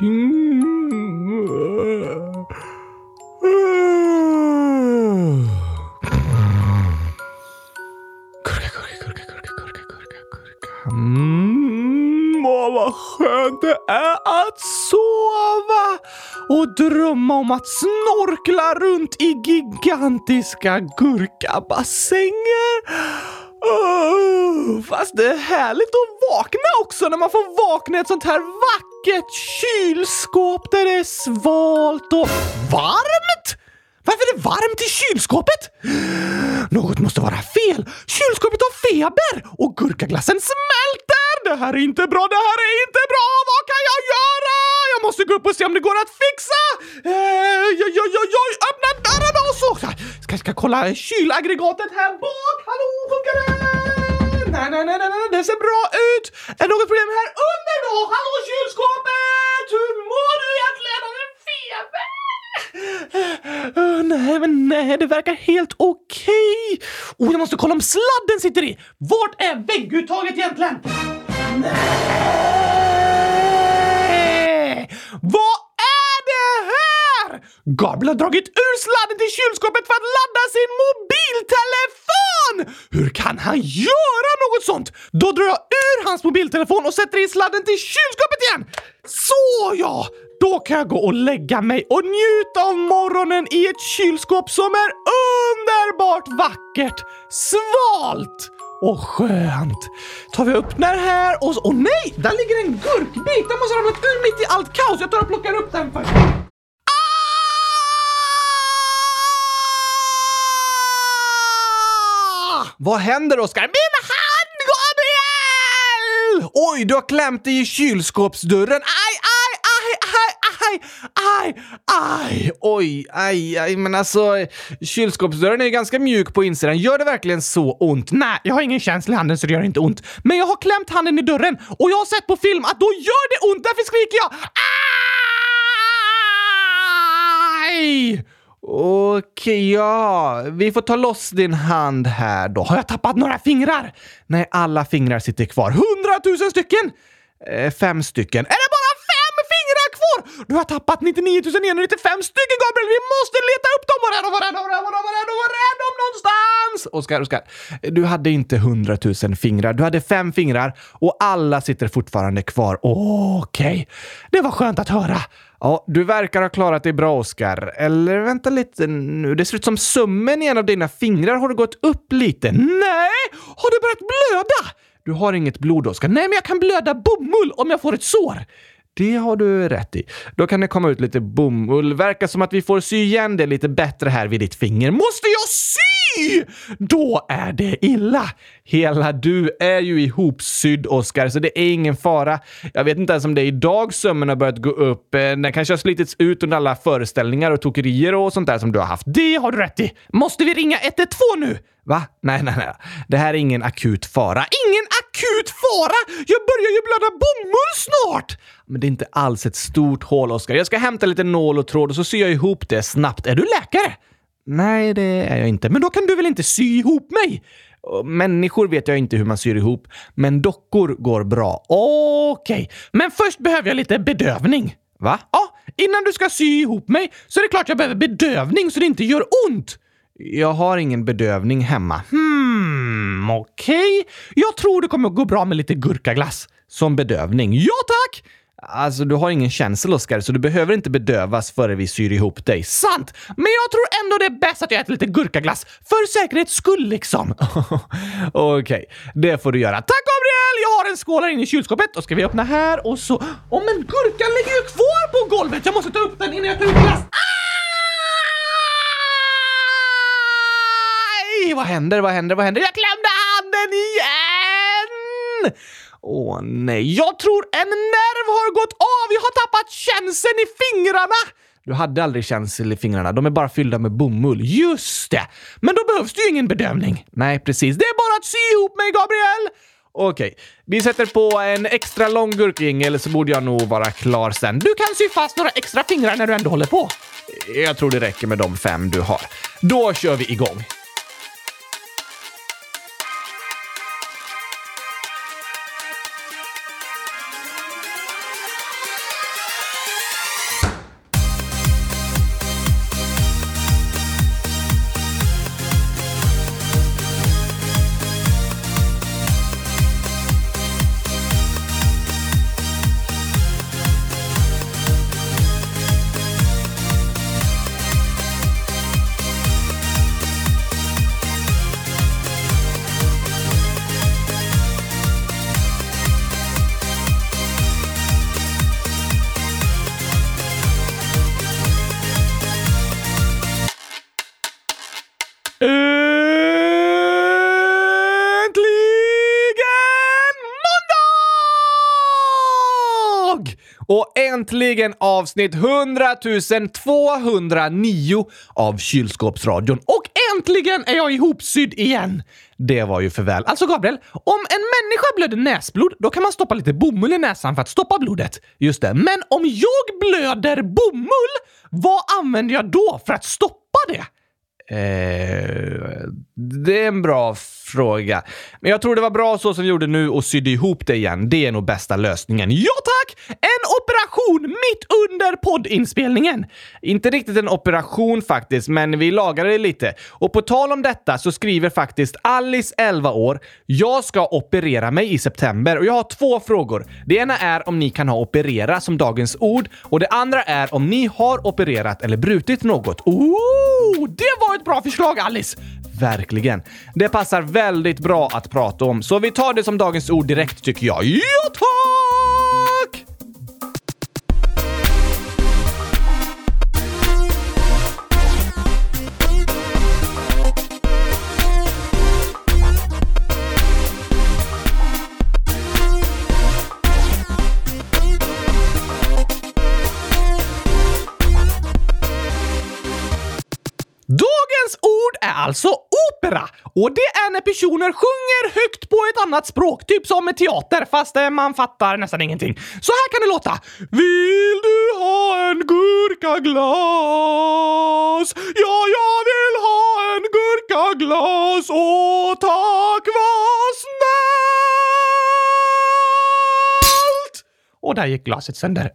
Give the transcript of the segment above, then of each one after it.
Gurka, gurka, gurka, gurka, gurka, gurka, gurka. Mm, åh, vad skönt det är att sova och drömma om att snorkla runt i gigantiska gurkabassänger. Oh, fast det är härligt att vakna också när man får vakna i ett sånt här vackert kylskåp där det är svalt och varmt. Varför är det varmt i kylskåpet? Något måste vara fel. Kylskåpet har feber och gurkaglassen smälter. Det här är inte bra, det här är inte bra. Vad kan jag göra? Jag måste gå upp och se om det går att fixa. Eh, oj, oj, oj, oj. Öppna dörren och så. Ska, ska kolla kylaggregatet här bak. Hallå, funkar det? Nej, nej, nej, nej, nej, det ser bra ut. Är det något problem här under då? Hallå kylskåpet! Hur mår du egentligen? Har du feber? Uh, nej, men nej, det verkar helt okej. Okay. Oh, jag måste kolla om sladden sitter i. Vart är vägguttaget egentligen? Nej! Vad? Gabriel har dragit ur sladden till kylskåpet för att ladda sin mobiltelefon! Hur kan han göra något sånt? Då drar jag ur hans mobiltelefon och sätter i sladden till kylskåpet igen. Så ja! Då kan jag gå och lägga mig och njuta av morgonen i ett kylskåp som är underbart vackert, svalt och skönt. Tar vi upp den här och så... Åh nej! Där ligger en gurkbit! Den måste ha ramlat ur mitt i allt kaos. Jag tar och plockar upp den först. Vad händer, Oskar? Min hand, Gabriel! Oj, du har klämt dig i kylskåpsdörren. Aj, aj, aj, aj, aj, aj, aj, oj, aj, aj, men alltså kylskåpsdörren är ju ganska mjuk på insidan. Gör det verkligen så ont? Nej, jag har ingen känsla i handen så det gör inte ont. Men jag har klämt handen i dörren och jag har sett på film att då gör det ont, därför skriker jag aj! Okej, ja. Vi får ta loss din hand här då. Har jag tappat några fingrar? Nej, alla fingrar sitter kvar. Hundratusen stycken! Eh, fem stycken. Är det bara fem fingrar kvar? Du har tappat 99 995 stycken, Gabriel! Vi måste leta upp dem! Var är de? Var är de? Var är de? Var är de? Var är de någonstans? Oskar, Oskar. Du hade inte hundratusen fingrar. Du hade fem fingrar och alla sitter fortfarande kvar. Okej. Okay. Det var skönt att höra. Ja, du verkar ha klarat dig bra, Oskar. Eller vänta lite nu. Det ser ut som sömmen i en av dina fingrar har gått upp lite. Nej! Har det börjat blöda? Du har inget blod, Oskar. Nej, men jag kan blöda bomull om jag får ett sår. Det har du rätt i. Då kan det komma ut lite bomull. Verkar som att vi får sy igen det lite bättre här vid ditt finger. Måste jag sy? Då är det illa! Hela du är ju ihopsydd, Oskar, så det är ingen fara. Jag vet inte ens om det är idag sömmen har börjat gå upp. Eh, Den kanske har slitits ut under alla föreställningar och tokerier och sånt där som du har haft. Det har du rätt i! Måste vi ringa 112 nu? Va? Nej, nej, nej. Det här är ingen akut fara. Ingen akut fara? Jag börjar ju blöda bomull snart! Men det är inte alls ett stort hål, Oskar. Jag ska hämta lite nål och tråd och så syr jag ihop det snabbt. Är du läkare? Nej, det är jag inte. Men då kan du väl inte sy ihop mig? Människor vet jag inte hur man syr ihop, men dockor går bra. Okej, okay. men först behöver jag lite bedövning. Va? Ja, innan du ska sy ihop mig så är det klart jag behöver bedövning så det inte gör ont. Jag har ingen bedövning hemma. Hmm, okej. Okay. Jag tror det kommer att gå bra med lite gurkaglass. Som bedövning. Ja, tack! Alltså, du har ingen känsel, Oskar, så du behöver inte bedövas före vi syr ihop dig. Sant! Men jag tror ändå det är bäst att jag äter lite gurkaglass. För säkerhets skull, liksom. Okej, okay, det får du göra. Tack, Gabriel! Jag har en skål här inne i kylskåpet. Då ska vi öppna här och så... Åh, oh, men gurkan ligger ju kvar på golvet! Jag måste ta upp den innan jag tar ut glass. Aj! Vad händer? Vad händer? Vad händer? Jag klämde handen igen! Åh nej, jag tror en nerv har gått av! Jag har tappat känseln i fingrarna! Du hade aldrig känsel i fingrarna, de är bara fyllda med bomull. Just det! Men då behövs det ju ingen bedövning. Nej, precis. Det är bara att sy ihop mig, Gabriel! Okej, vi sätter på en extra lång gurkjingel så borde jag nog vara klar sen. Du kan sy fast några extra fingrar när du ändå håller på. Jag tror det räcker med de fem du har. Då kör vi igång. Och äntligen avsnitt 100 209 av Kylskåpsradion. Och äntligen är jag ihopsydd igen! Det var ju för väl. Alltså Gabriel, om en människa blöder näsblod, då kan man stoppa lite bomull i näsan för att stoppa blodet. Just det. Men om jag blöder bomull, vad använder jag då för att stoppa det? Eh, det är en bra fråga. Men jag tror det var bra så som vi gjorde nu och sydde ihop det igen. Det är nog bästa lösningen. Ja tack! En operation mitt under poddinspelningen! Inte riktigt en operation faktiskt, men vi lagade det lite. Och på tal om detta så skriver faktiskt Alice, 11 år, “Jag ska operera mig i september och jag har två frågor. Det ena är om ni kan ha operera som dagens ord och det andra är om ni har opererat eller brutit något. Oh, det var ett bra förslag Alice! Verkligen. Det passar väldigt bra att prata om, så vi tar det som dagens ord direkt tycker jag. Ja, tack! Dagens ord är alltså opera och det är när personer sjunger högt på ett annat språk, typ som med teater, fast eh, man fattar nästan ingenting. Så här kan det låta. Vill du ha en gurkaglas? Ja, jag vill ha en gurkaglas. Åh, tack vad snällt! Och där gick glaset sönder.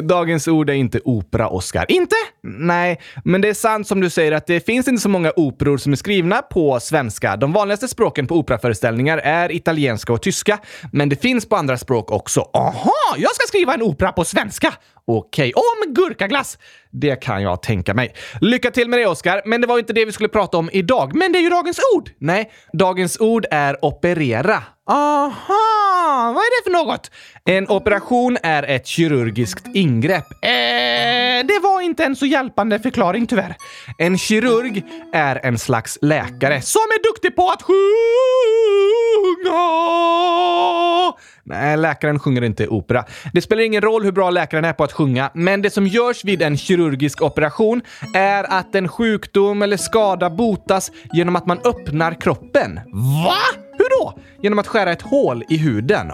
Dagens ord är inte opera, Oscar. Inte? Nej, men det är sant som du säger att det finns inte så många operor som är skrivna på svenska. De vanligaste språken på operaföreställningar är italienska och tyska, men det finns på andra språk också. Aha, jag ska skriva en opera på svenska! Okej, om gurkaglass! Det kan jag tänka mig. Lycka till med det, Oscar. Men det var inte det vi skulle prata om idag. Men det är ju dagens ord! Nej, dagens ord är operera. Aha, vad är det för något? En operation är ett kirurgiskt ingrepp. Eh, det var inte en så hjälpande förklaring tyvärr. En kirurg är en slags läkare som är duktig på att sjunga. Nej, läkaren sjunger inte opera. Det spelar ingen roll hur bra läkaren är på att sjunga, men det som görs vid en kirurgisk operation är att en sjukdom eller skada botas genom att man öppnar kroppen. Va? Genom att skära ett hål i huden.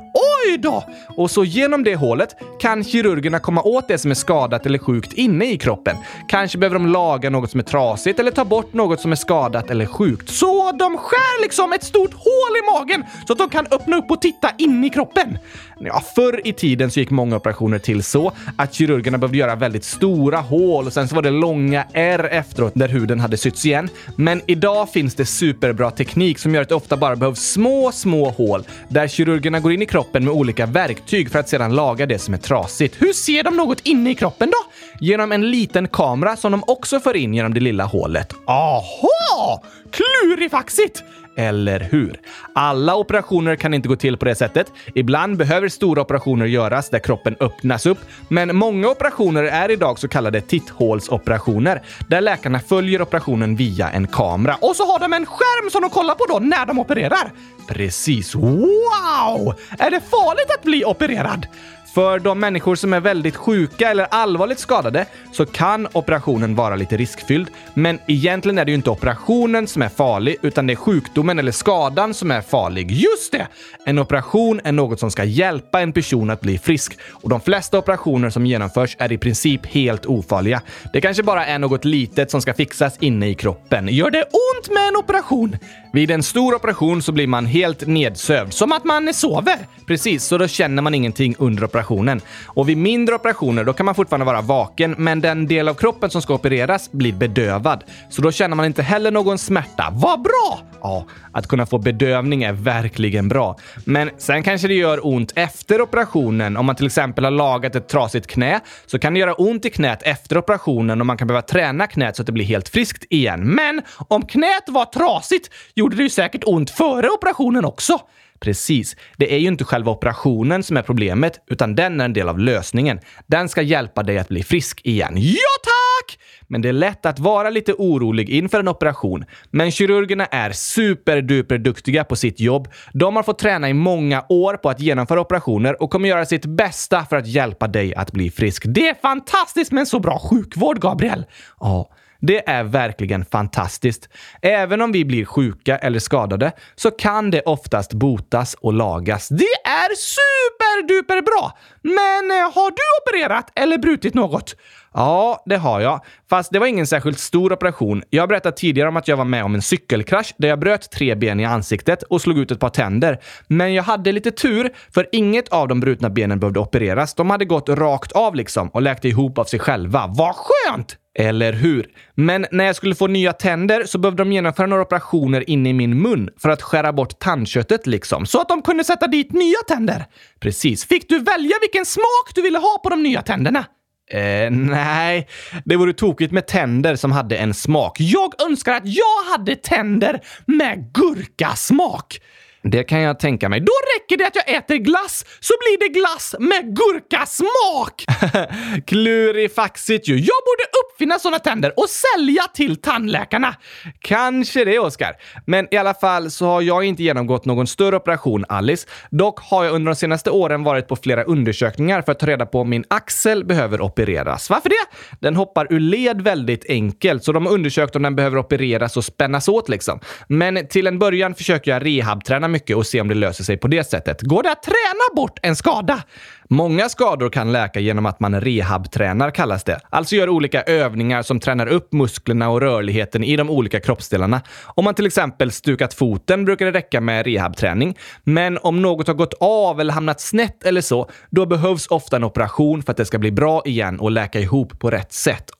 Oj då! Och så genom det hålet kan kirurgerna komma åt det som är skadat eller sjukt inne i kroppen. Kanske behöver de laga något som är trasigt eller ta bort något som är skadat eller sjukt. Så de skär liksom ett stort hål i magen så att de kan öppna upp och titta in i kroppen. Ja, förr i tiden så gick många operationer till så att kirurgerna behövde göra väldigt stora hål och sen så var det långa ärr efteråt där huden hade sytts igen. Men idag finns det superbra teknik som gör att det ofta bara behövs små, små hål där kirurgerna går in i kroppen med olika verktyg för att sedan laga det som är trasigt. Hur ser de något inne i kroppen då? Genom en liten kamera som de också för in genom det lilla hålet. Aha! Klurifaxigt! Eller hur? Alla operationer kan inte gå till på det sättet. Ibland behöver stora operationer göras där kroppen öppnas upp, men många operationer är idag så kallade titthålsoperationer där läkarna följer operationen via en kamera och så har de en skärm som de kollar på då när de opererar. Precis. Wow! Är det farligt att bli opererad? För de människor som är väldigt sjuka eller allvarligt skadade så kan operationen vara lite riskfylld. Men egentligen är det ju inte operationen som är farlig, utan det är sjukdomen eller skadan som är farlig. Just det! En operation är något som ska hjälpa en person att bli frisk och de flesta operationer som genomförs är i princip helt ofarliga. Det kanske bara är något litet som ska fixas inne i kroppen. Gör det ont med en operation? Vid en stor operation så blir man helt nedsövd, som att man sover. Precis, så då känner man ingenting under operationen. Och vid mindre operationer då kan man fortfarande vara vaken, men den del av kroppen som ska opereras blir bedövad. Så då känner man inte heller någon smärta. Vad bra! Ja, att kunna få bedövning är verkligen bra. Men sen kanske det gör ont efter operationen. Om man till exempel har lagat ett trasigt knä så kan det göra ont i knät efter operationen och man kan behöva träna knät så att det blir helt friskt igen. Men om knät var trasigt gjorde det ju säkert ont före operationen också. Precis. Det är ju inte själva operationen som är problemet, utan den är en del av lösningen. Den ska hjälpa dig att bli frisk igen. Ja, tack! Men det är lätt att vara lite orolig inför en operation. Men kirurgerna är superduper duktiga på sitt jobb. De har fått träna i många år på att genomföra operationer och kommer göra sitt bästa för att hjälpa dig att bli frisk. Det är fantastiskt med en så bra sjukvård, Gabriel! Ja. Det är verkligen fantastiskt. Även om vi blir sjuka eller skadade så kan det oftast botas och lagas. Det är superduper bra! Men eh, har du opererat eller brutit något? Ja, det har jag. Fast det var ingen särskilt stor operation. Jag berättade tidigare om att jag var med om en cykelkrasch där jag bröt tre ben i ansiktet och slog ut ett par tänder. Men jag hade lite tur, för inget av de brutna benen behövde opereras. De hade gått rakt av liksom och läkte ihop av sig själva. Vad skönt! Eller hur? Men när jag skulle få nya tänder så behövde de genomföra några operationer inne i min mun för att skära bort tandköttet liksom, så att de kunde sätta dit nya tänder. Precis. Fick du välja vilken smak du ville ha på de nya tänderna? Eh, nej, det vore tokigt med tänder som hade en smak. Jag önskar att jag hade tänder med gurkasmak. Det kan jag tänka mig. Då räcker det att jag äter glass så blir det glass med gurkasmak! Klurifaxigt ju. Jag borde uppfinna såna tänder och sälja till tandläkarna. Kanske det, Oskar. Men i alla fall så har jag inte genomgått någon större operation, Alice. Dock har jag under de senaste åren varit på flera undersökningar för att ta reda på om min axel behöver opereras. Varför det? Den hoppar ur led väldigt enkelt, så de har undersökt om den behöver opereras och spännas åt liksom. Men till en början försöker jag rehabträna mycket och se om det löser sig på det sättet. Går det att träna bort en skada? Många skador kan läka genom att man rehabtränar kallas det. Alltså gör olika övningar som tränar upp musklerna och rörligheten i de olika kroppsdelarna. Om man till exempel stukat foten brukar det räcka med rehabträning. Men om något har gått av eller hamnat snett eller så, då behövs ofta en operation för att det ska bli bra igen och läka ihop på rätt sätt.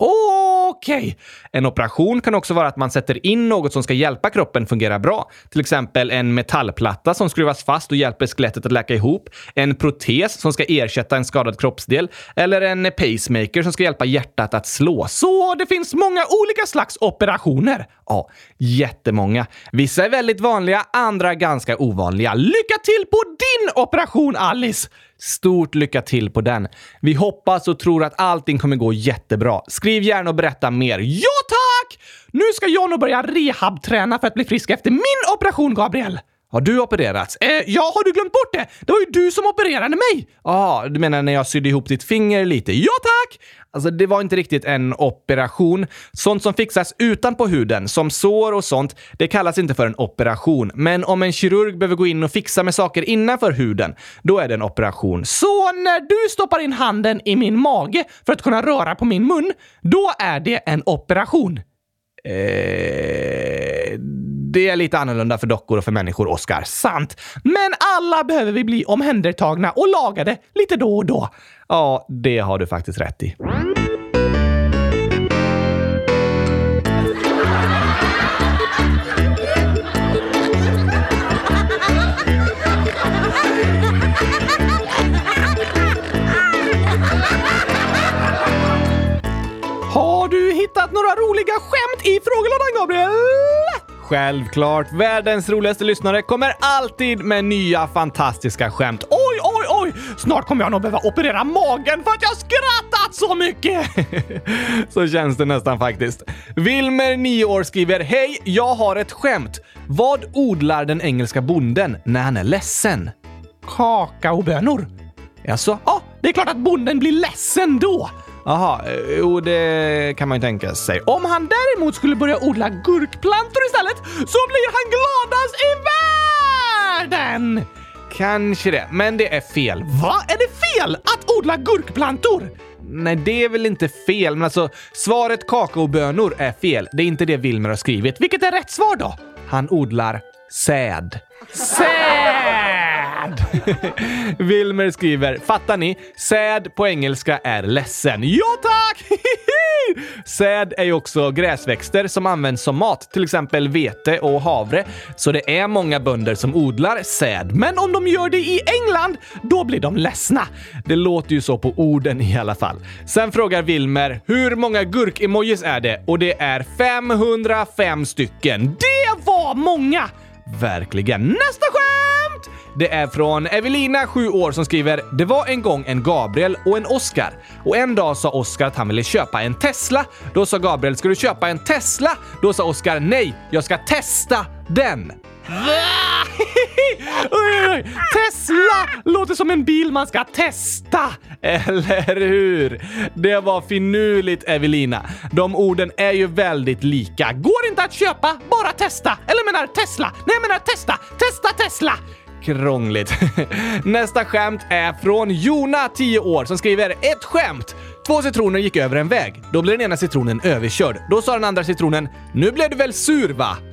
Okej! Okay. En operation kan också vara att man sätter in något som ska hjälpa kroppen fungera bra. Till exempel en metallplatta som skruvas fast och hjälper skelettet att läka ihop. En protes som ska ersätta en skadad kroppsdel. Eller en pacemaker som ska hjälpa hjärtat att slå. Så det finns många olika slags operationer. Ja, jättemånga. Vissa är väldigt vanliga, andra ganska ovanliga. Lycka till på din operation, Alice! Stort lycka till på den. Vi hoppas och tror att allting kommer gå jättebra. Skriv gärna och berätta mer. Ja, tack! Nu ska jag nog börja rehabträna för att bli frisk efter min operation, Gabriel. Har du opererats? Eh, ja, har du glömt bort det? Det var ju du som opererade mig! Ja, du menar när jag sydde ihop ditt finger lite? Ja, tack! Alltså, det var inte riktigt en operation. Sånt som fixas utanpå huden, som sår och sånt, det kallas inte för en operation. Men om en kirurg behöver gå in och fixa med saker innanför huden, då är det en operation. Så när du stoppar in handen i min mage för att kunna röra på min mun, då är det en operation? Eh, det är lite annorlunda för dockor och för människor, Oscar. Sant. Men alla behöver vi bli omhändertagna och lagade lite då och då. Ja, det har du faktiskt rätt i. några roliga skämt i frågelådan, Gabriel? Självklart. Världens roligaste lyssnare kommer alltid med nya fantastiska skämt. Oj, oj, oj! Snart kommer jag nog behöva operera magen för att jag skrattat så mycket! så känns det nästan faktiskt. Wilmer, 9 år, skriver Hej, jag har ett skämt. Vad odlar den engelska bonden när han är ledsen? Kakaobönor. Jaså? Ja, det är klart att bonden blir ledsen då. Jaha, eh, jo det kan man ju tänka sig. Om han däremot skulle börja odla gurkplantor istället så blir han gladast i världen! Kanske det, men det är fel. Va? Är det fel att odla gurkplantor? Nej, det är väl inte fel, men alltså svaret kakaobönor är fel. Det är inte det Wilmer har skrivit. Vilket är rätt svar då? Han odlar säd. Säd! Wilmer skriver, fattar ni? Säd på engelska är ledsen. Ja tack! Säd är ju också gräsväxter som används som mat, till exempel vete och havre. Så det är många bönder som odlar säd. Men om de gör det i England, då blir de ledsna. Det låter ju så på orden i alla fall. Sen frågar Wilmer, hur många gurk-emojis är det? Och det är 505 stycken. Det var många! Verkligen. Nästa skämt! Det är från Evelina, 7 år, som skriver “Det var en gång en Gabriel och en Oscar. Och en dag sa Oscar att han ville köpa en Tesla. Då sa Gabriel “Ska du köpa en Tesla?” Då sa Oscar “Nej, jag ska testa den”. oj, oj. Tesla låter som en bil man ska testa. Eller hur? Det var finurligt Evelina. De orden är ju väldigt lika. Går inte att köpa, bara testa. Eller menar Tesla. Nej, jag menar testa. Testa Tesla. Krångligt. Nästa skämt är från Jona, 10 år, som skriver ett skämt. Två citroner gick över en väg. Då blev den ena citronen överkörd. Då sa den andra citronen “Nu blev du väl sur va?”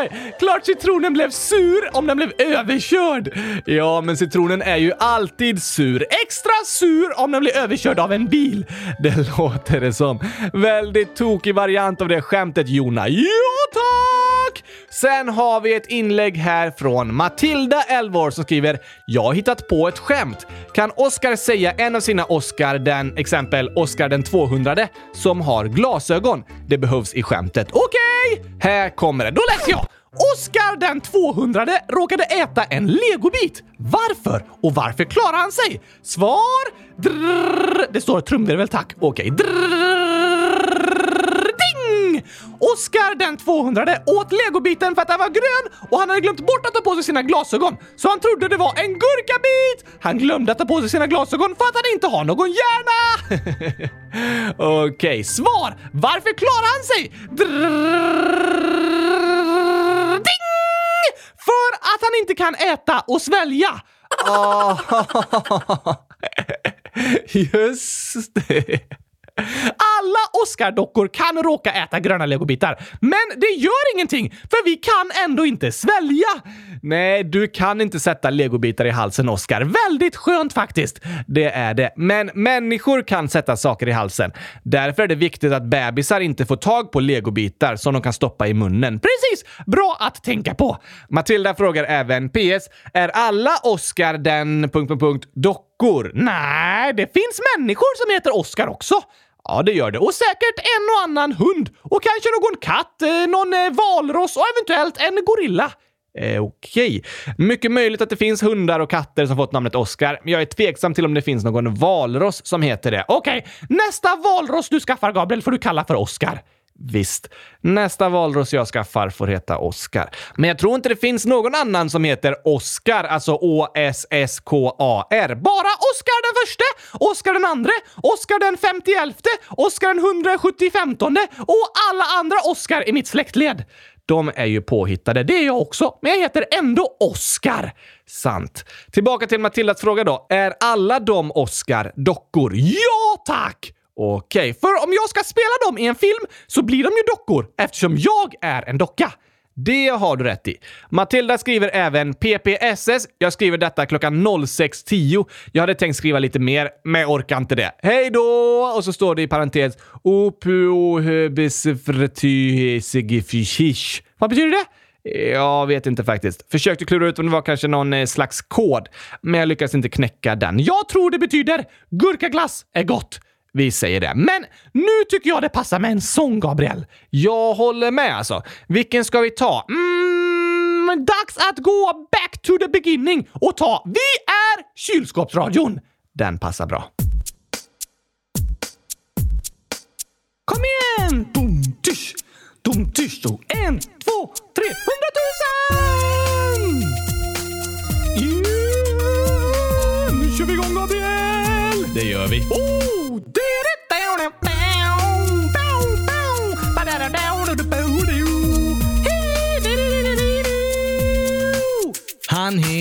Nej! Klart citronen blev sur om den blev överkörd! Ja, men citronen är ju alltid sur. Extra sur om den blir överkörd av en bil. Det låter det som. Väldigt tokig variant av det skämtet, Jona. Ja, tack! Sen har vi ett inlägg här från Matilda, 11 år, som skriver “Jag har hittat på ett skämt. Kan Oscar säga en av sina Oscar den, exempel Oscar den 200 som har glasögon? Det behövs i skämtet. Okej! Okay. Här kommer det. Då läser jag! Oskar den 200 råkade äta en legobit. Varför? Och varför klarar han sig? Svar... Drrr, det står trumvirvel tack. Okej. Okay. Ding! Oskar den 200 åt legobiten för att den var grön och han hade glömt bort att ta på sig sina glasögon. Så han trodde det var en gurkabit! Han glömde att ta på sig sina glasögon för att han inte har någon hjärna! Okej, okay, svar! Varför klarar han sig? Drrr, för att han inte kan äta och svälja! Oh. Just det. Alla Oscar-dockor kan råka äta gröna legobitar, men det gör ingenting för vi kan ändå inte svälja. Nej, du kan inte sätta legobitar i halsen, Oscar. Väldigt skönt faktiskt. Det är det. Men människor kan sätta saker i halsen. Därför är det viktigt att bebisar inte får tag på legobitar som de kan stoppa i munnen. Precis! Bra att tänka på. Matilda frågar även PS. Är alla Oscar den... Punkt, punkt, punkt, dockor? Nej, det finns människor som heter Oscar också. Ja, det gör det. Och säkert en och annan hund. Och kanske någon katt, eh, någon eh, valross och eventuellt en gorilla. Eh, Okej. Okay. Mycket möjligt att det finns hundar och katter som fått namnet Oscar, men jag är tveksam till om det finns någon valross som heter det. Okej, okay. nästa valross du skaffar, Gabriel, får du kalla för Oscar. Visst, nästa valros jag skaffar får heta Oscar. Men jag tror inte det finns någon annan som heter Oscar, alltså O-S-S-K-A-R. Bara Oscar den förste, Oscar den andre, Oscar den femtioelfte, Oscar den hundrasjuttiofemtonde och alla andra Oscar i mitt släktled. De är ju påhittade. Det är jag också, men jag heter ändå Oscar. Sant. Tillbaka till Matildas fråga då. Är alla de Oscar dockor? Ja, tack! Okej, okay. för om jag ska spela dem i en film så blir de ju dockor eftersom jag är en docka. Det har du rätt i. Matilda skriver även PPSS. Jag skriver detta klockan 06.10. Jag hade tänkt skriva lite mer, men jag orkar inte det. Hej då! Och så står det i parentes Vad betyder det? Jag vet inte faktiskt. Försökte klura ut om det var kanske någon eh, slags kod, men jag lyckades inte knäcka den. Jag tror det betyder gurkaglass är gott. Vi säger det. Men nu tycker jag det passar med en sång, Gabriel. Jag håller med alltså. Vilken ska vi ta? Mm, dags att gå back to the beginning och ta Vi är kylskåpsradion. Den passar bra. Kom igen! Dum, tysch, dum, tysch. En, två, tre, hundratusen! Yeah! Nu kör vi igång, Gabriel! Det gör vi. Oh!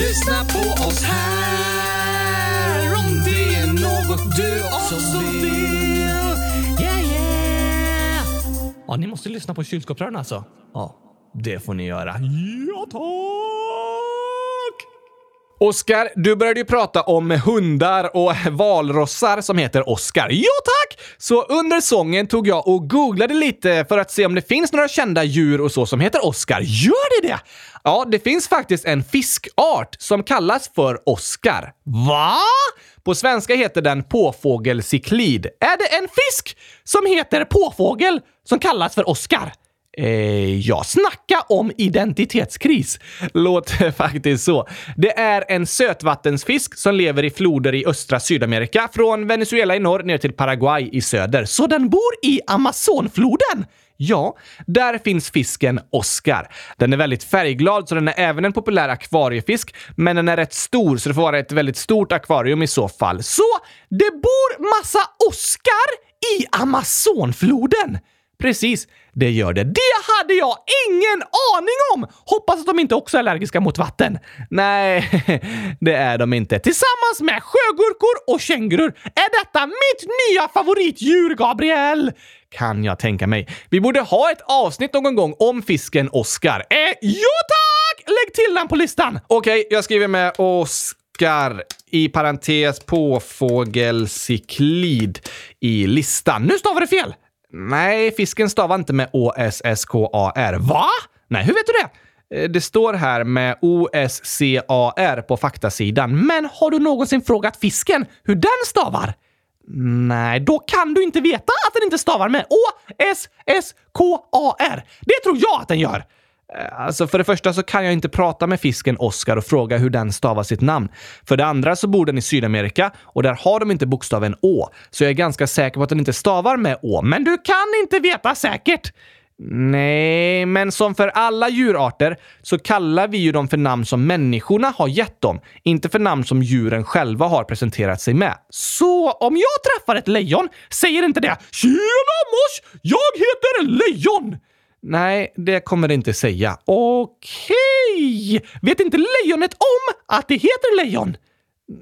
lyssna på oss här om det är något du också vill. Yeah, yeah. Ja, ni måste lyssna på kylskåpsrören alltså. Ja, det får ni göra. Ja, tack! Oskar, du började ju prata om hundar och valrossar som heter Oskar. Jo tack! Så under sången tog jag och googlade lite för att se om det finns några kända djur och så som heter Oskar. Gör det det? Ja, det finns faktiskt en fiskart som kallas för Oskar. Va? På svenska heter den påfågelcyklid. Är det en fisk som heter påfågel som kallas för Oskar? Eh, ja, snacka om identitetskris. Låter faktiskt så. Det är en sötvattensfisk som lever i floder i östra Sydamerika, från Venezuela i norr ner till Paraguay i söder. Så den bor i Amazonfloden! Ja, där finns fisken Oscar. Den är väldigt färgglad, så den är även en populär akvariefisk, men den är rätt stor, så det får vara ett väldigt stort akvarium i så fall. Så det bor massa Oscar i Amazonfloden! Precis, det gör det. Det hade jag ingen aning om! Hoppas att de inte också är allergiska mot vatten. Nej, det är de inte. Tillsammans med sjögurkor och kängurur är detta mitt nya favoritdjur, Gabriel! Kan jag tänka mig. Vi borde ha ett avsnitt någon gång om fisken Oscar. Eh, jo tack! Lägg till den på listan! Okej, jag skriver med Oscar i parentes påfågelcyklid i listan. Nu stavar du fel! Nej, fisken stavar inte med O-S-S-K-A-R. Va? Nej, hur vet du det? Eh, det står här med O-S-C-A-R på faktasidan. Men har du någonsin frågat fisken hur den stavar? Nej, då kan du inte veta att den inte stavar med O-S-S-K-A-R. Det tror jag att den gör. Eh, alltså för det första så kan jag inte prata med fisken Oscar och fråga hur den stavar sitt namn. För det andra så bor den i Sydamerika och där har de inte bokstaven Å. Så jag är ganska säker på att den inte stavar med Å. Men du kan inte veta säkert! Nej, men som för alla djurarter så kallar vi ju dem för namn som människorna har gett dem, inte för namn som djuren själva har presenterat sig med. Så om jag träffar ett lejon säger inte det “Tjena mors! Jag heter Lejon!” Nej, det kommer det inte säga. Okej! Vet inte lejonet om att det heter lejon?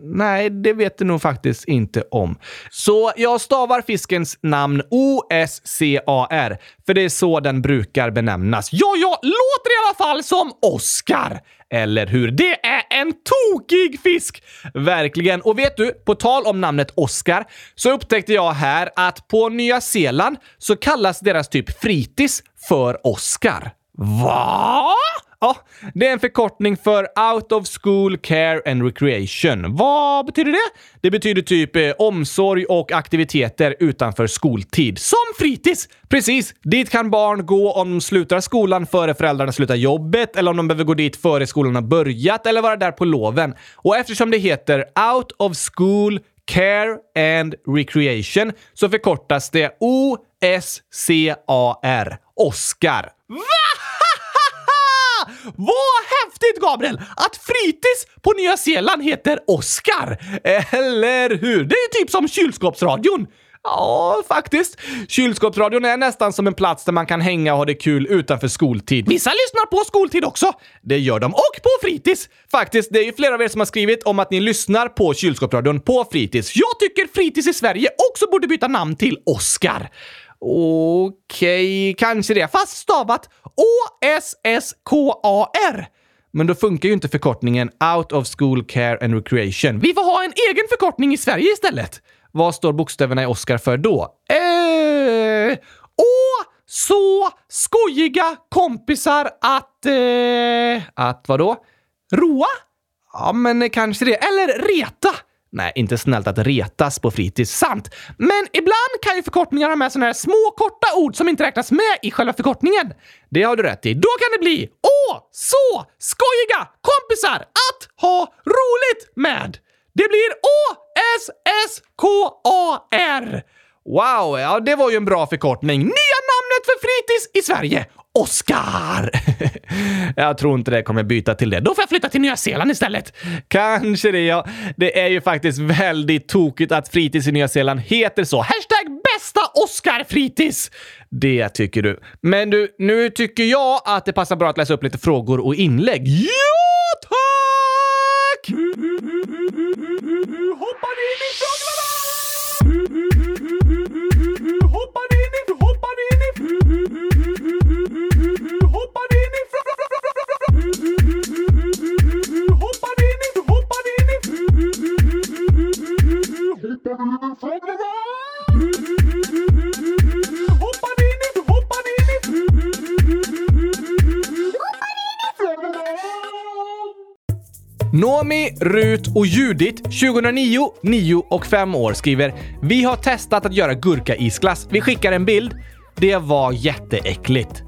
Nej, det vet det nog faktiskt inte om. Så jag stavar fiskens namn O-S-C-A-R, för det är så den brukar benämnas. Ja, ja, låter i alla fall som Oscar! Eller hur? Det är en tokig fisk! Verkligen. Och vet du, på tal om namnet Oscar så upptäckte jag här att på Nya Zeeland så kallas deras typ fritids för Oscar. Va? Ja, det är en förkortning för Out of School Care and Recreation. Vad betyder det? Det betyder typ eh, omsorg och aktiviteter utanför skoltid. Som fritids! Precis! Dit kan barn gå om de slutar skolan före föräldrarna slutar jobbet eller om de behöver gå dit före skolan har börjat eller vara där på loven. Och eftersom det heter Out of School Care and Recreation så förkortas det OSCAR. Oscar. Va? Vad häftigt Gabriel! Att fritids på Nya Zeeland heter Oscar! Eller hur? Det är typ som kylskåpsradion. Ja, faktiskt. Kylskåpsradion är nästan som en plats där man kan hänga och ha det kul utanför skoltid. Vissa lyssnar på skoltid också. Det gör de. Och på fritids! Faktiskt, det är ju flera av er som har skrivit om att ni lyssnar på kylskåpsradion på fritids. Jag tycker fritids i Sverige också borde byta namn till Oscar. Okej, okay, kanske det. Fast stavat O-S-S-K-A-R. Men då funkar ju inte förkortningen Out of School Care and Recreation. Vi får ha en egen förkortning i Sverige istället. Vad står bokstäverna i Oscar för då? Eh... Å så skojiga kompisar att... Eh... Att vadå? Roa? Ja, men kanske det. Eller reta. Nej, inte snällt att retas på fritids, sant. Men ibland kan ju förkortningar ha med sådana här små korta ord som inte räknas med i själva förkortningen. Det har du rätt i. Då kan det bli Åh, så skojiga kompisar att ha roligt med. Det blir O-S-S-K-A-R. Wow, ja det var ju en bra förkortning. Nya namnet för fritids i Sverige. Oscar! jag tror inte det kommer byta till det. Då får jag flytta till Nya Zeeland istället. Kanske det, ja. Det är ju faktiskt väldigt tokigt att fritids i Nya Zeeland heter så. Hashtag bästa Oscar-fritids! Det tycker du. Men du, nu tycker jag att det passar bra att läsa upp lite frågor och inlägg. Ja, tack! Hoppar in i frågorna! Hoppar in i, hoppar in i, hoppar in i, hoppar in i, hoppar in i! Hoppar in i, hoppar in i, Nomi, Rut och Judit, 2009, 9 och 5 år, skriver “Vi har testat att göra gurkaisglass. Vi skickar en bild. Det var jätteäckligt.”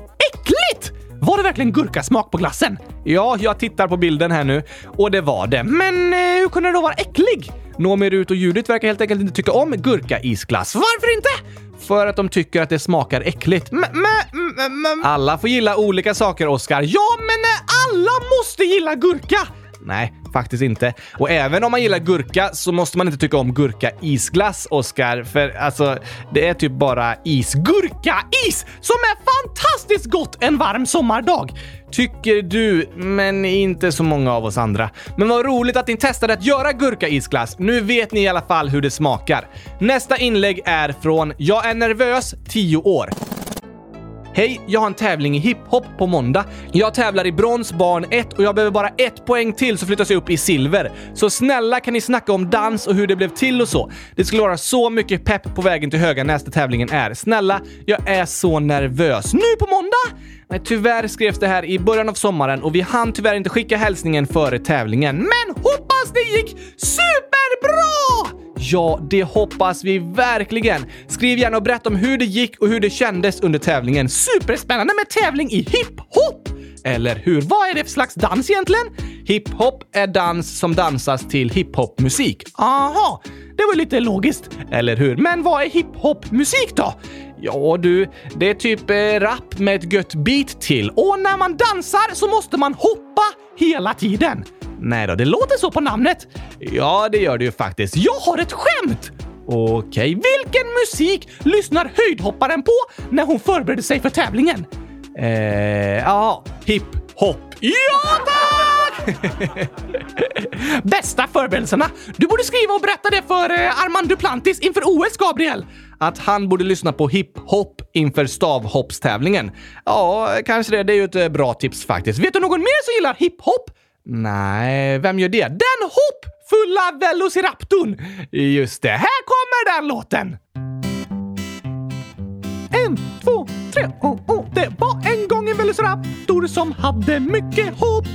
Var det verkligen gurkasmak på glassen? Ja, jag tittar på bilden här nu och det var det. Men eh, hur kunde det då vara äcklig? Noomi, Rut och Judit verkar helt enkelt inte tycka om gurkaisglass. Varför inte? För att de tycker att det smakar äckligt. Men, men, men, Alla får gilla olika saker, Oscar. Ja, men eh, alla måste gilla gurka! Nej, faktiskt inte. Och även om man gillar gurka så måste man inte tycka om gurka-isglass, Oscar. För alltså, det är typ bara is. Gurka-is! Som är fantastiskt gott en varm sommardag! Tycker du, men inte så många av oss andra. Men vad roligt att ni testade att göra gurka-isglass. Nu vet ni i alla fall hur det smakar. Nästa inlägg är från “Jag är nervös, 10 år”. Hej, jag har en tävling i hiphop på måndag. Jag tävlar i brons barn 1 och jag behöver bara ett poäng till så flyttas jag upp i silver. Så snälla kan ni snacka om dans och hur det blev till och så. Det skulle vara så mycket pepp på vägen till Höganäs där tävlingen är. Snälla, jag är så nervös. Nu på måndag? Nej, tyvärr skrevs det här i början av sommaren och vi hann tyvärr inte skicka hälsningen före tävlingen. Men hoppas det gick superbra! Ja, det hoppas vi verkligen. Skriv gärna och berätta om hur det gick och hur det kändes under tävlingen. Superspännande med tävling i hiphop! Eller hur? Vad är det för slags dans egentligen? Hiphop är dans som dansas till hiphopmusik. Aha, det var lite logiskt, eller hur? Men vad är hiphopmusik då? Ja du, det är typ eh, rap med ett gött beat till och när man dansar så måste man hoppa hela tiden. Nej då, det låter så på namnet. Ja, det gör det ju faktiskt. Jag har ett skämt! Okej, vilken musik lyssnar höjdhopparen på när hon förbereder sig för tävlingen? Eh, ja, hiphop. Ja, tack! Bästa förberedelserna! Du borde skriva och berätta det för eh, Armand Duplantis inför OS, Gabriel! Att han borde lyssna på hiphop inför stavhoppstävlingen. Ja, kanske det. Det är ju ett eh, bra tips faktiskt. Vet du någon mer som gillar hiphop? Nej, vem gör det? Den hoppfulla Velociraptorn! Just det, här kommer den låten! En, två, tre, oh, oh. Det var en gång en Velociraptor som hade mycket hopp.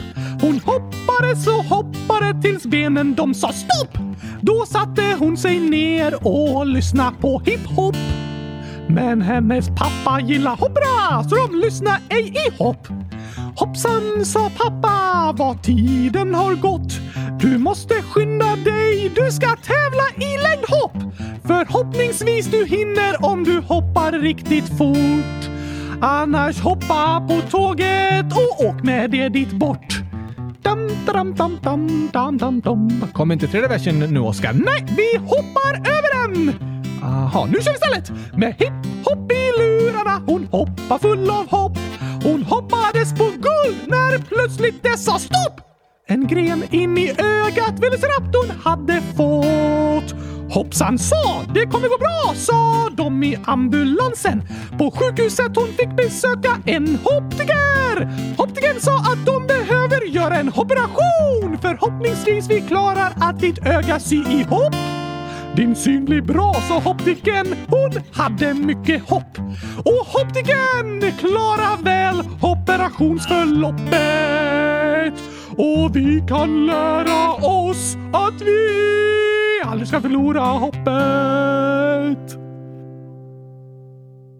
Hon hoppade så hoppade tills benen de sa stopp. Då satte hon sig ner och lyssnade på hiphop. Men hennes pappa gillar hoppra så de lyssnade ej i hopp. Hoppsan, sa pappa, vad tiden har gått. Du måste skynda dig, du ska tävla i längdhopp. Förhoppningsvis du hinner om du hoppar riktigt fort. Annars hoppa på tåget och åk med det dit bort. Dam, dam, dam, dam, dam, dam, dam. Kom inte tredje versen nu, Oskar? Nej, vi hoppar över den! Aha, nu kör vi istället! Med hipp hopp i lurarna, hon hoppar full av hopp. Hon hoppades på guld när plötsligt det sa stopp! En gren in i ögat Velociraptorn hade fått. Hoppsan sa, det kommer gå bra, sa de i ambulansen. På sjukhuset hon fick besöka en optiker. Optikern sa att de behöver göra en operation. Förhoppningsvis vi klarar att ditt öga sy ihop. Din syn blir bra, sa Hoptiken. Hon hade mycket hopp. Och Hoptiken klarar väl operationsförloppet. Och vi kan lära oss att vi aldrig ska förlora hoppet.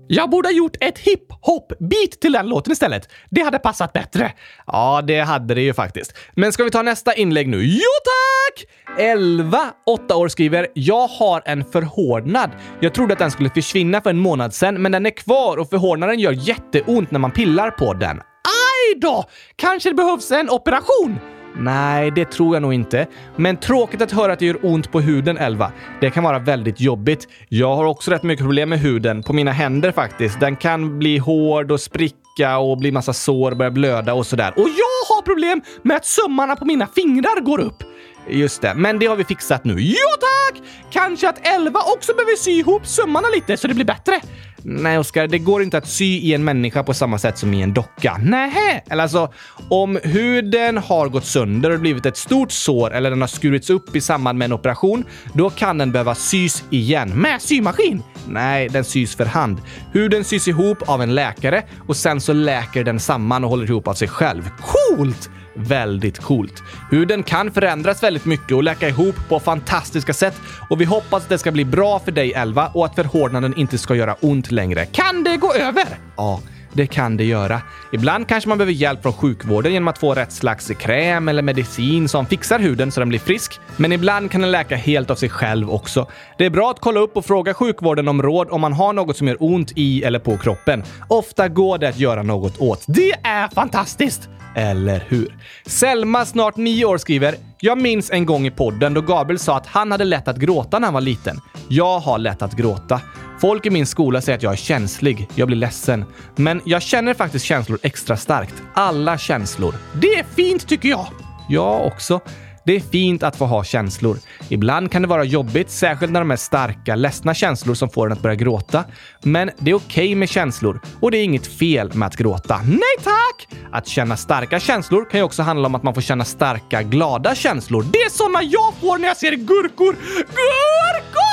Jag borde ha gjort ett hiphop-beat till den låten istället. Det hade passat bättre. Ja, det hade det ju faktiskt. Men ska vi ta nästa inlägg nu? Jo tack! 11, 8 år skriver “Jag har en förhårdnad. Jag trodde att den skulle försvinna för en månad sedan, men den är kvar och förhårdnaden gör jätteont när man pillar på den. Aj då! Kanske det behövs en operation? Nej, det tror jag nog inte. Men tråkigt att höra att det gör ont på huden, Elva. Det kan vara väldigt jobbigt. Jag har också rätt mycket problem med huden, på mina händer faktiskt. Den kan bli hård och spricka och bli massa sår, börja blöda och sådär. Och jag har problem med att sömmarna på mina fingrar går upp. Just det, men det har vi fixat nu. Ja tack! Kanske att Elva också behöver sy ihop sömmarna lite så det blir bättre. Nej, Oskar, det går inte att sy i en människa på samma sätt som i en docka. Nähä! eller alltså om huden har gått sönder och blivit ett stort sår eller den har skurits upp i samband med en operation, då kan den behöva sys igen med symaskin. Nej, den sys för hand. Huden sys ihop av en läkare och sen så läker den samman och håller ihop av sig själv. Coolt! Väldigt coolt. Huden kan förändras väldigt mycket och läka ihop på fantastiska sätt och vi hoppas att det ska bli bra för dig Elva och att förhårdnaden inte ska göra ont längre. Kan det gå över? Ja, det kan det göra. Ibland kanske man behöver hjälp från sjukvården genom att få rätt slags kräm eller medicin som fixar huden så den blir frisk. Men ibland kan den läka helt av sig själv också. Det är bra att kolla upp och fråga sjukvården om råd om man har något som gör ont i eller på kroppen. Ofta går det att göra något åt. Det är fantastiskt! Eller hur? Selma, snart nio år, skriver “Jag minns en gång i podden då Gabriel sa att han hade lätt att gråta när han var liten. Jag har lätt att gråta. Folk i min skola säger att jag är känslig. Jag blir ledsen. Men jag känner faktiskt känslor extra starkt. Alla känslor. Det är fint tycker jag! Jag också. Det är fint att få ha känslor. Ibland kan det vara jobbigt, särskilt när de är starka, ledsna känslor som får en att börja gråta. Men det är okej okay med känslor och det är inget fel med att gråta. Nej tack! Att känna starka känslor kan ju också handla om att man får känna starka, glada känslor. Det är såna jag får när jag ser gurkor. Gurkor!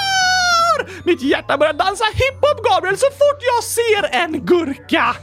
Mitt hjärta börjar dansa hiphop, Gabriel, så fort jag ser en gurka!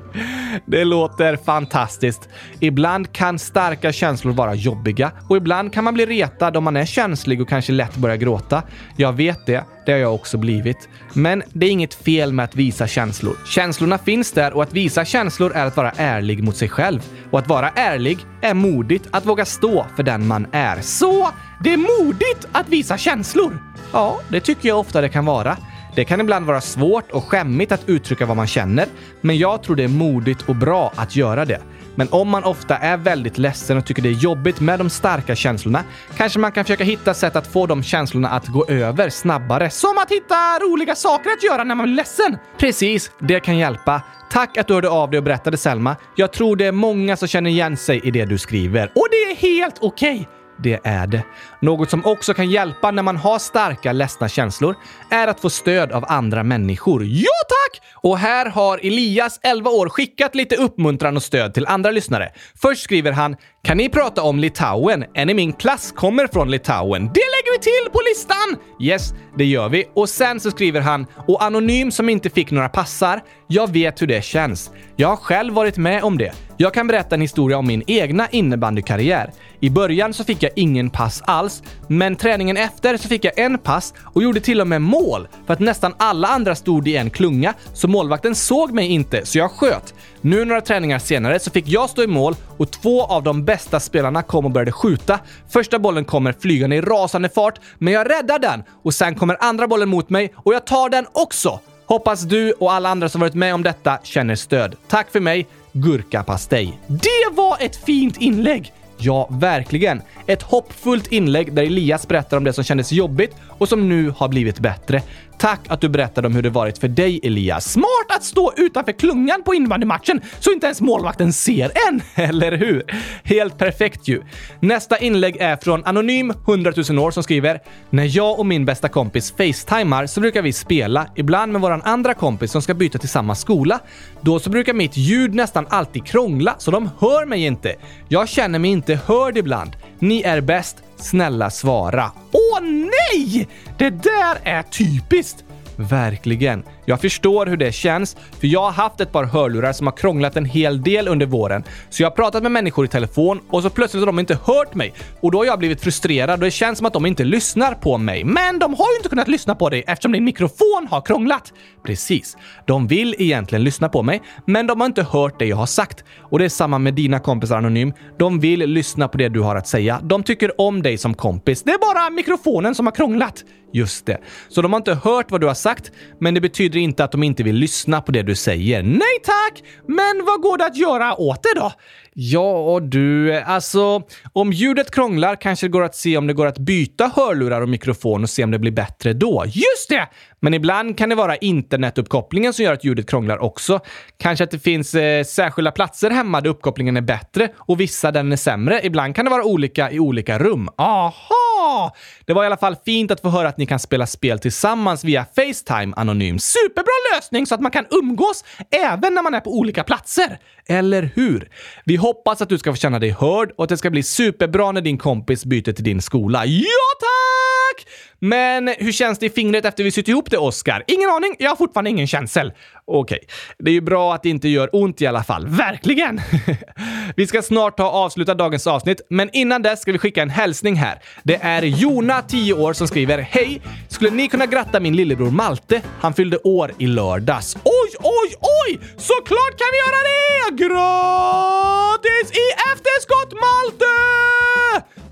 det låter fantastiskt. Ibland kan starka känslor vara jobbiga och ibland kan man bli retad om man är känslig och kanske lätt börjar gråta. Jag vet det. Det har jag också blivit. Men det är inget fel med att visa känslor. Känslorna finns där och att visa känslor är att vara ärlig mot sig själv. Och att vara ärlig är modigt att våga stå för den man är. Så det är modigt att visa känslor! Ja, det tycker jag ofta det kan vara. Det kan ibland vara svårt och skämmigt att uttrycka vad man känner, men jag tror det är modigt och bra att göra det. Men om man ofta är väldigt ledsen och tycker det är jobbigt med de starka känslorna, kanske man kan försöka hitta sätt att få de känslorna att gå över snabbare. Som att hitta roliga saker att göra när man blir ledsen. Precis, det kan hjälpa. Tack att du hörde av dig och berättade Selma. Jag tror det är många som känner igen sig i det du skriver. Och det är helt okej! Okay. Det är det. Något som också kan hjälpa när man har starka ledsna känslor är att få stöd av andra människor. Ja tack! Och här har Elias, 11 år, skickat lite uppmuntran och stöd till andra lyssnare. Först skriver han “Kan ni prata om Litauen? En i min klass kommer från Litauen. Det lägger vi till på listan!” Yes, det gör vi. Och sen så skriver han “Och anonym som inte fick några passar. Jag vet hur det känns. Jag har själv varit med om det. Jag kan berätta en historia om min egna innebandykarriär. I början så fick jag ingen pass alls, men träningen efter så fick jag en pass och gjorde till och med mål för att nästan alla andra stod i en klunga, så målvakten såg mig inte, så jag sköt. Nu några träningar senare så fick jag stå i mål och två av de bästa spelarna kom och började skjuta. Första bollen kommer flygande i rasande fart, men jag räddar den och sen kommer andra bollen mot mig och jag tar den också. Hoppas du och alla andra som varit med om detta känner stöd. Tack för mig, Gurkapastej. Det var ett fint inlägg! Ja, verkligen. Ett hoppfullt inlägg där Elias berättar om det som kändes jobbigt och som nu har blivit bättre. Tack att du berättade om hur det varit för dig, Elias. Smart att stå utanför klungan på innebandymatchen så inte ens målvakten ser en, eller hur? Helt perfekt ju. Nästa inlägg är från Anonym 100 000 år som skriver “När jag och min bästa kompis facetimar så brukar vi spela, ibland med våran andra kompis som ska byta till samma skola. Då så brukar mitt ljud nästan alltid krångla så de hör mig inte. Jag känner mig inte hörd ibland. Ni är bäst. Snälla svara. Åh nej! Det där är typiskt! Verkligen. Jag förstår hur det känns, för jag har haft ett par hörlurar som har krånglat en hel del under våren. Så jag har pratat med människor i telefon och så plötsligt har de inte hört mig. Och då har jag blivit frustrerad och det känns som att de inte lyssnar på mig. Men de har ju inte kunnat lyssna på dig eftersom din mikrofon har krånglat. Precis. De vill egentligen lyssna på mig, men de har inte hört det jag har sagt. Och det är samma med dina kompisar Anonym. De vill lyssna på det du har att säga. De tycker om dig som kompis. Det är bara mikrofonen som har krånglat. Just det. Så de har inte hört vad du har sagt, men det betyder inte att de inte vill lyssna på det du säger. Nej tack! Men vad går det att göra åt det då? Ja du, alltså om ljudet krånglar kanske det går att se om det går att byta hörlurar och mikrofon och se om det blir bättre då. Just det! Men ibland kan det vara internetuppkopplingen som gör att ljudet krånglar också. Kanske att det finns eh, särskilda platser hemma där uppkopplingen är bättre och vissa där den är sämre. Ibland kan det vara olika i olika rum. Aha! Det var i alla fall fint att få höra att ni kan spela spel tillsammans via Facetime anonym. Superbra lösning så att man kan umgås även när man är på olika platser. Eller hur? Vi hoppas att du ska få känna dig hörd och att det ska bli superbra när din kompis byter till din skola. Ja, tack! Men hur känns det i fingret efter vi sytt ihop det, Oscar? Ingen aning. Jag har fortfarande ingen känsel. Okej, okay. det är ju bra att det inte gör ont i alla fall. Verkligen! vi ska snart ta avsluta dagens avsnitt, men innan dess ska vi skicka en hälsning här. Det är Jona, 10 år, som skriver Hej! Skulle ni kunna gratta min lillebror Malte? Han fyllde år i lördags. Oj, oj, oj! Såklart kan vi göra det! Gratis i efterskott, Malte!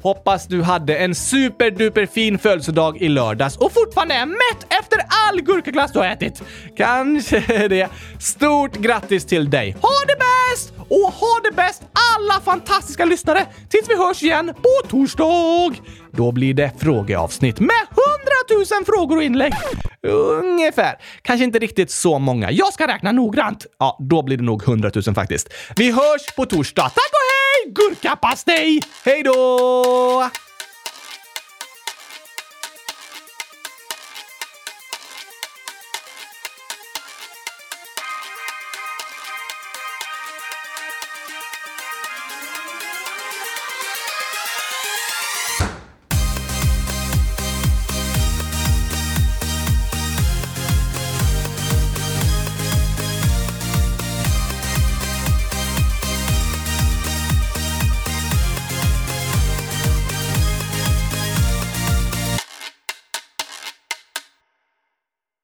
Hoppas du hade en superduper fin födelsedag i lördags och fortfarande är mätt efter all gurkaglass du har ätit. Kanske det. Stort grattis till dig. Ha det bäst! Och ha det bäst alla fantastiska lyssnare tills vi hörs igen på torsdag. Då blir det frågeavsnitt med hundratusen frågor och inlägg. Ungefär. Kanske inte riktigt så många. Jag ska räkna noggrant. Ja, då blir det nog hundratusen faktiskt. Vi hörs på torsdag. Tack och hej! Gurkapastej! Hej då!